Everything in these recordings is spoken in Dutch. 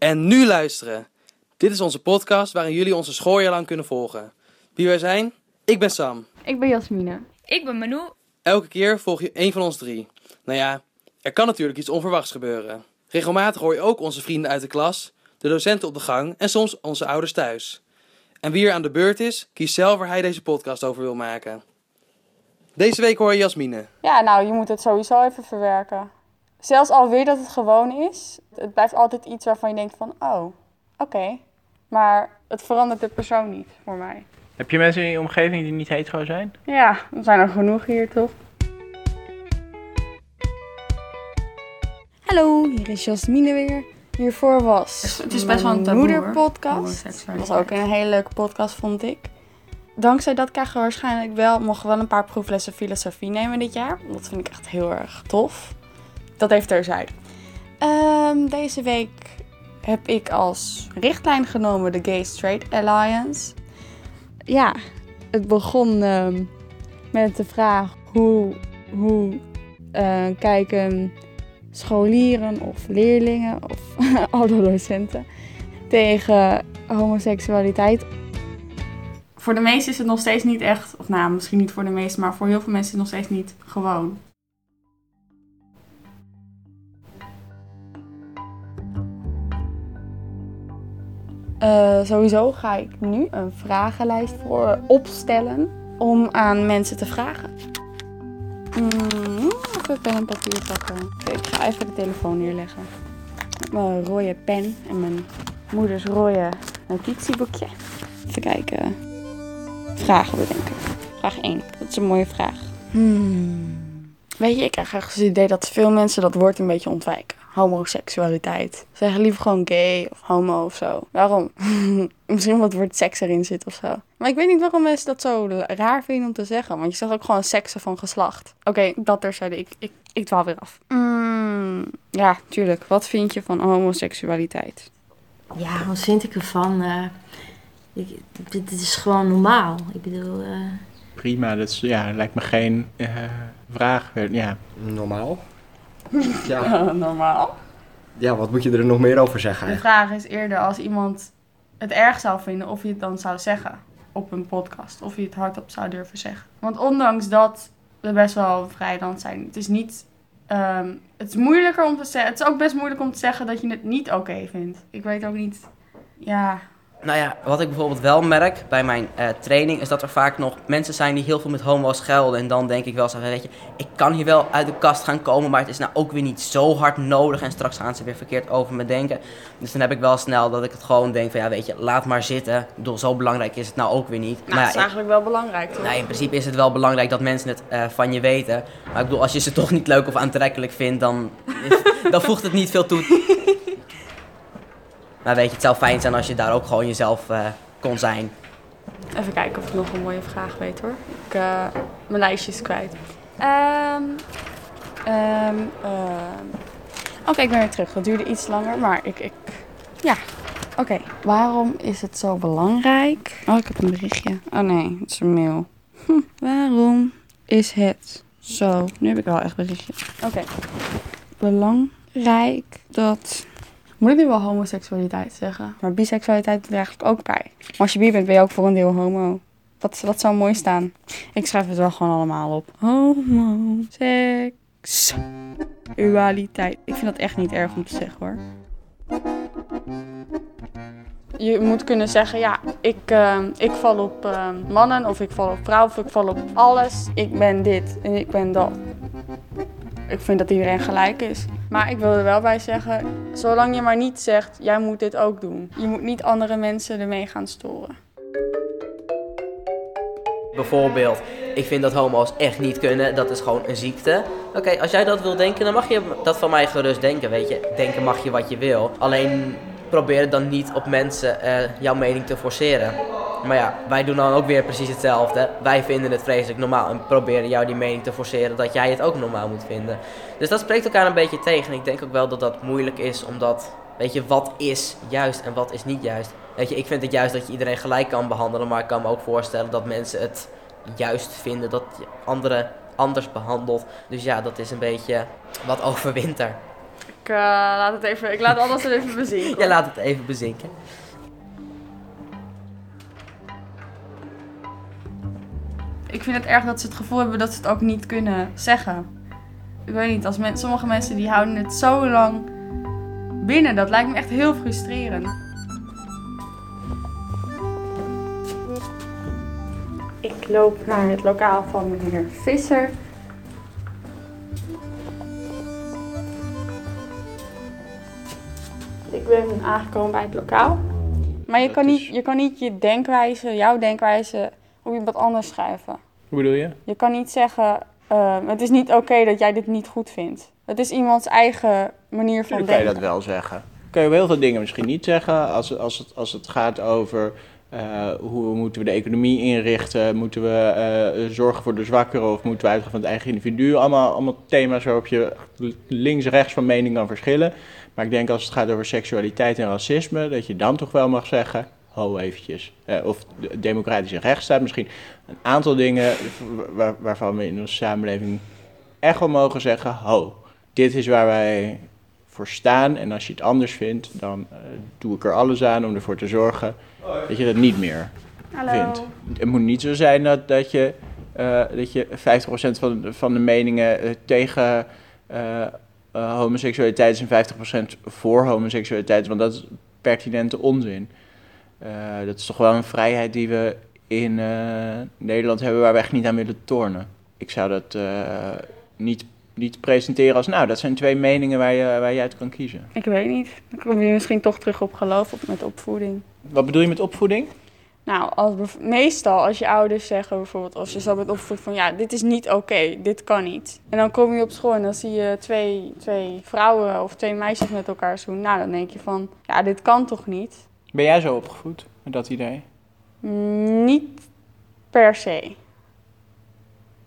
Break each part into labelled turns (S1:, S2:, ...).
S1: En nu luisteren. Dit is onze podcast waarin jullie onze schooljaar lang kunnen volgen. Wie wij zijn? Ik ben Sam.
S2: Ik ben Jasmine.
S3: Ik ben Manu.
S1: Elke keer volg je één van ons drie. Nou ja, er kan natuurlijk iets onverwachts gebeuren. Regelmatig hoor je ook onze vrienden uit de klas, de docenten op de gang en soms onze ouders thuis. En wie er aan de beurt is, kiest zelf waar hij deze podcast over wil maken. Deze week hoor je Jasmine.
S2: Ja, nou, je moet het sowieso even verwerken. Zelfs alweer dat het gewoon is, het blijft altijd iets waarvan je denkt van, oh, oké. Maar het verandert de persoon niet voor mij.
S4: Heb je mensen in je omgeving die niet hetero zijn?
S2: Ja, er zijn er genoeg hier toch? Hallo, hier is Jasmine weer. Hiervoor was
S3: Het is best wel een
S2: moederpodcast.
S3: homoseksualiteit.
S2: Dat was ook een hele leuke podcast, vond ik. Dankzij dat krijgen we waarschijnlijk wel, mogen we wel een paar proeflessen filosofie nemen dit jaar. Dat vind ik echt heel erg tof. Dat heeft terzijde. Ehm deze week heb ik als richtlijn genomen de Gay Straight Alliance. Ja, het begon ehm, met de vraag hoe, hoe eh, kijken scholieren of leerlingen of adolescenten tegen homoseksualiteit. Voor de meesten is het nog steeds niet echt, of nou, misschien niet voor de meesten, maar voor heel veel mensen is het nog steeds niet gewoon. Eh, sowieso ga ik nu een vragenlijst voor opstellen om aan mensen te vragen. Mm, even pen en papier pakken. Ik ga even de telefoon neerleggen. Mijn rode pen en mijn moeders rode notitieboekje. Even kijken. Vragen bedenken. Vraag 1. Dat is een mooie vraag. Hmm. Weet je, ik krijg echt het idee dat veel mensen dat woord een beetje ontwijken. Homoseksualiteit. Ze zeggen liever gewoon gay of homo of zo. Waarom? Misschien omdat het woord seks erin zit of zo. Maar ik weet niet waarom mensen dat zo raar vinden om te zeggen. Want je zegt ook gewoon seksen van geslacht. Oké, dat terzijde. Ik, ik, ik dwaal weer af. Mm, ja, tuurlijk. Wat vind je van homoseksualiteit?
S5: Ja, wat vind ik ervan? Eh, ik, dit, dit is gewoon normaal. Ik bedoel, eh,
S4: Prima, dat is, ja, lijkt me geen eh, vraag. Ja,
S6: Normaal. Ja.
S2: normaal.
S6: ja, wat moet je er nog meer over zeggen
S2: De vraag is eerder als iemand het erg zou vinden of je het dan zou zeggen op een podcast. Of je het hardop zou durven zeggen. Want ondanks dat we best wel vrijland zijn, het is niet... ehm, het is moeilijker om te zeggen... Het is ook best moeilijk om te zeggen dat je het niet oké vindt. Ik weet ook niet... Ja,
S7: Nou ja, wat ik bijvoorbeeld wel merk bij mijn eh, training is dat er vaak nog mensen zijn die heel veel met homo's schelden. En dan denk ik wel zo, weet je, ik kan hier wel uit de kast gaan komen, maar het is nou ook weer niet zo hard nodig. En straks gaan ze weer verkeerd over me denken. Dus dan heb ik wel snel dat ik het gewoon denk van, ja weet je, laat maar zitten. Ik bedoel, zo belangrijk is het nou ook weer niet.
S2: nou,
S7: maar
S2: het is
S7: ja,
S2: eigenlijk wel belangrijk, toch?
S7: nou, in principe is het wel belangrijk dat mensen het eh, van je weten. Maar ik bedoel, als je ze toch niet leuk of aantrekkelijk vindt, dan, dan voegt het niet veel toe. Maar weet je, het zou fijn zijn als je daar ook gewoon jezelf eh, kon zijn.
S2: Even kijken of ik nog een mooie vraag weet hoor. Ik, eh, mijn lijstje is kwijt. Ehm ehm, ehm. Oké, ik ben weer terug. Dat duurde iets langer, maar ik... ik ja, oké. Waarom is het zo belangrijk? Oh, ik heb een berichtje. Oh nee, het is een mail. Hm, waarom is het zo... Nu heb ik wel echt berichtje. Oké. Belangrijk dat... Moet ik nu wel homoseksualiteit zeggen? Maar biseksualiteit doet er eigenlijk ook bij. Maar als je bi bent, ben je ook voor een deel homo. Wat, wat zou mooi staan? Ik schrijf het wel gewoon allemaal op. Homoseksualiteit. Ik vind dat echt niet erg om te zeggen hoor. Je moet kunnen zeggen, ja, ik, eh, ik val op eh, mannen of ik val op vrouwen of ik val op alles. Ik ben dit en ik ben dat. Ik vind dat iedereen gelijk is. Maar ik wil er wel bij zeggen, zolang je maar niet zegt, jij moet dit ook doen. Je moet niet andere mensen ermee gaan storen.
S7: Bijvoorbeeld, ik vind dat homo's echt niet kunnen, dat is gewoon een ziekte. Oké, als jij dat wil denken, dan mag je dat van mij gerust denken, weet je. Denken mag je wat je wil. Alleen probeer dan niet op mensen eh, jouw mening te forceren. Maar ja, wij doen dan ook weer precies hetzelfde. Wij vinden het vreselijk normaal en proberen jou die mening te forceren dat jij het ook normaal moet vinden. Dus dat spreekt elkaar een beetje tegen. En ik denk ook wel dat dat moeilijk is, omdat, weet je, wat is juist en wat is niet juist. Weet je, ik vind het juist dat je iedereen gelijk kan behandelen, maar ik kan me ook voorstellen dat mensen het juist vinden dat je anderen anders behandelt. Dus ja, dat is een beetje wat overwint er.
S2: Ik eh, laat het even, ik laat alles even bezinken.
S7: Ja, laat het even bezinken.
S2: Ik vind het erg dat ze het gevoel hebben dat ze het ook niet kunnen zeggen. Ik weet niet, als men, sommige mensen die houden het zo lang binnen. Dat lijkt me echt heel frustrerend. Ik loop naar het lokaal van meneer Visser. Ik ben aangekomen bij het lokaal. Maar je kan, niet, je kan niet je denkwijze, jouw denkwijze, op iemand anders schrijven.
S4: Hoe bedoel je?
S2: Je kan niet zeggen, ehm, het is niet oké dat jij dit niet goed vindt. Het is iemands eigen manier van
S4: Natuurlijk kan je
S2: denken.
S4: dat wel zeggen. Kan je heel veel dingen misschien niet zeggen. Als, als, het, als het gaat over eh, hoe moeten we de economie inrichten. Moeten we eh, zorgen voor de zwakkeren of moeten we uitgaan van het eigen individu. Allemaal, allemaal thema's waarop je links-rechts van mening kan verschillen. Maar ik denk als het gaat over seksualiteit en racisme, dat je dan toch wel mag zeggen, ho eventjes. Eh, of de democratische rechtsstaat, misschien een aantal dingen waar- waarvan we in onze samenleving echt wel mogen zeggen, ho, dit is waar wij voor staan. En als je het anders vindt, dan eh, doe ik er alles aan om ervoor te zorgen dat je dat niet meer
S2: Hallo.
S4: vindt. Het moet niet zo zijn dat, dat je, eh, dat je 50% van, de- van de meningen tegen homoseksualiteit is en 50% voor homoseksualiteit, want dat is pertinente onzin. Eh, dat is toch wel een vrijheid die we in eh, Nederland hebben waar we echt niet aan willen tornen. Ik zou dat eh, niet, niet presenteren als, nou, dat zijn twee meningen waar je, waar je uit kan kiezen.
S2: Ik weet niet. Dan kom je misschien toch terug op geloof op met opvoeding.
S4: Wat bedoel je met opvoeding?
S2: Nou, als, meestal als je ouders zeggen bijvoorbeeld, als je zo bent opgevoed van ja, dit is niet oké, dit kan niet. En dan kom je op school en dan zie je twee, twee vrouwen of twee meisjes met elkaar zoenen. Nou, dan denk je van, ja, dit kan toch niet?
S4: Ben jij zo opgevoed met dat idee?
S2: Mm, Niet per se.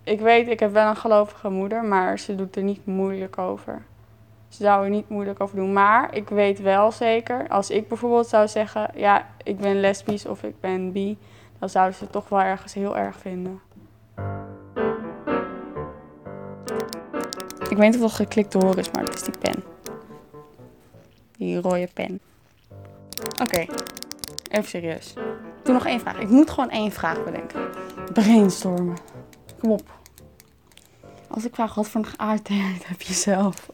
S2: Ik weet, ik heb wel een gelovige moeder, maar ze doet er niet moeilijk over. Ze zou er niet moeilijk over doen. Maar ik weet wel zeker, als ik bijvoorbeeld zou zeggen, ja, ik ben lesbisch of ik ben bi, dan zouden ze het toch wel ergens heel erg vinden. Ik weet niet of dat geklikt te horen is, maar het is die pen. Die rode pen. Oké, even serieus. Doe nog één vraag. Ik moet gewoon één vraag bedenken. Brainstormen. Kom op. Als ik vraag wat voor een geaardheid heb je zelf?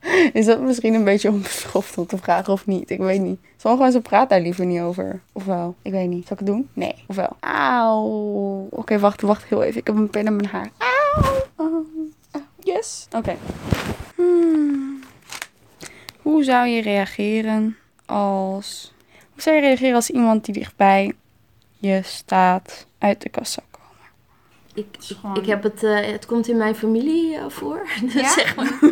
S2: Is dat misschien een beetje onbeschoft om te vragen of niet? Ik weet niet. Sommige mensen praten daar liever niet over. Ofwel, ik weet niet. Zal ik het doen? Nee. Ofwel. Auw. Oké, wacht, wacht heel even. Ik heb een pen in mijn haar. Auw. Yes. Oké. Hmm. Hoe zou je reageren als... Hoe zou je reageren als iemand die dichtbij je staat uit de kast zou komen?
S5: Ik, ik,
S2: gewoon-
S5: ik heb het, eh, het komt in mijn familie eh, voor. Dus
S2: Ja?
S5: zeg maar.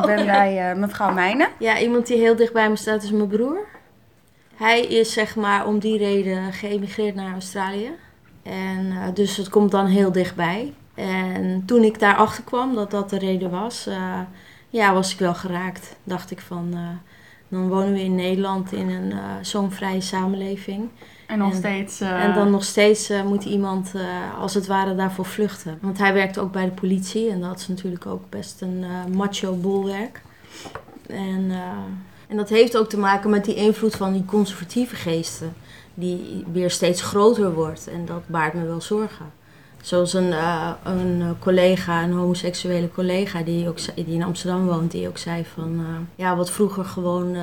S2: Ik ben bij eh, mevrouw Mijnen.
S5: Ja, iemand die heel dicht bij me staat is mijn broer. Hij is zeg maar om die reden geëmigreerd naar Australië. En eh, dus het komt dan heel dichtbij. En toen ik daarachter kwam dat dat de reden was, eh, ja, was ik wel geraakt. Dacht ik van, eh, dan wonen we in Nederland in een eh, zo'n vrije samenleving.
S2: En nog
S5: En-
S2: steeds... eh,
S5: En dan nog steeds eh, moet iemand als het ware daarvoor vluchten. Want hij werkte ook bij de politie en dat is natuurlijk ook best een macho bolwerk. En, en dat heeft ook te maken met die invloed van die conservatieve geesten, die weer steeds groter wordt. En dat baart me wel zorgen. Zoals een, eh, een eh, collega, een homoseksuele collega die, ook, die in Amsterdam woont, die ook zei van... eh, ja, wat vroeger gewoon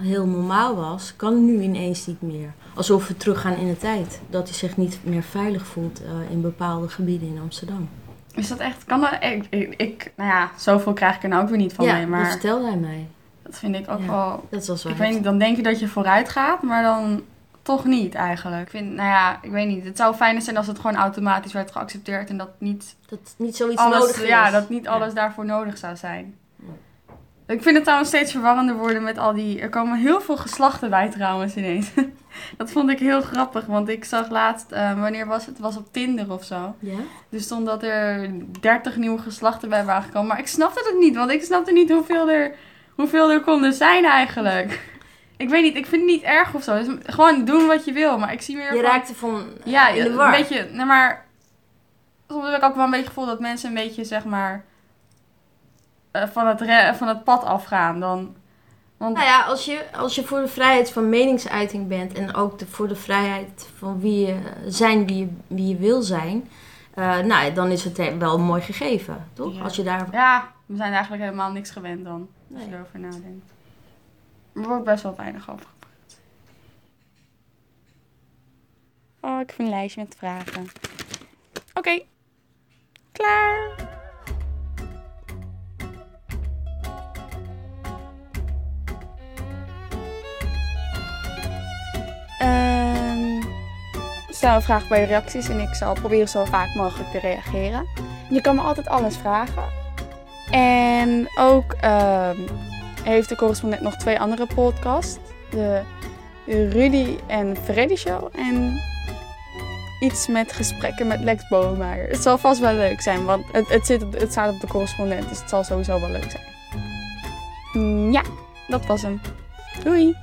S5: heel normaal was, kan nu ineens niet meer. Alsof we teruggaan in de tijd. Dat hij zich niet meer veilig voelt in bepaalde gebieden in Amsterdam.
S2: Is dat echt... Kan dat... Ik, ik, ik- nou ja, zoveel krijg ik er nou ook weer niet van
S5: ja,
S2: mee. Maar
S5: dat vertelde hij mij.
S2: dat vind ik ook
S5: Ja.
S2: wel...
S5: Dat was wel
S2: Ik weet niet, dan denk je dat je vooruit gaat, maar dan toch niet eigenlijk. Ik vind, nou ja, ik weet niet. Het zou fijner zijn als het gewoon automatisch werd geaccepteerd en dat niet
S5: Dat niet zoiets
S2: alles,
S5: nodig is.
S2: ja, dat niet
S5: Ja.
S2: alles daarvoor nodig zou zijn. Ik vind het trouwens steeds verwarrender worden met al die... Er komen heel veel geslachten bij trouwens ineens. dat vond ik heel grappig, want ik zag laatst... eh, wanneer was het? Het was op Tinder of zo.
S5: Ja?
S2: Er stond dat er 30 nieuwe geslachten bij waren gekomen. Maar ik snapte het niet, want ik snapte niet hoeveel er, hoeveel er konden zijn eigenlijk. Ik weet niet, ik vind het niet erg of zo. Dus gewoon doen wat je wil, maar ik zie meer
S5: Je
S2: van...
S5: raakte van
S2: Ja,
S5: in de
S2: een
S5: war.
S2: beetje... Nee, maar... Soms heb ik ook wel een beetje het gevoel dat mensen een beetje, zeg maar... eh, van, het re- van het pad afgaan. Dan, want
S5: Nou ja, als je, als je voor de vrijheid van meningsuiting bent en ook de, voor de vrijheid van wie je zijn, wie je, wie je wil zijn, eh, nou, dan is het wel een mooi gegeven, toch?
S2: Ja.
S5: Als je daar.
S2: ja, we zijn eigenlijk helemaal niks gewend dan. Als je
S5: Nee.
S2: erover nadenkt. Er wordt best wel weinig over. Oh, ik heb een lijstje met vragen. Oké. Klaar. Ehm, stel een vraag bij reacties en ik zal proberen zo vaak mogelijk te reageren. Je kan me altijd alles vragen. En ook ehm, heeft de correspondent nog twee andere podcasts. De Rudy en Freddy Show. En iets met gesprekken met Lex Boomeijer. Het zal vast wel leuk zijn, want het, het, zit, het staat op de correspondent. Dus het zal sowieso wel leuk zijn. Mm, ja, dat was hem. Doei!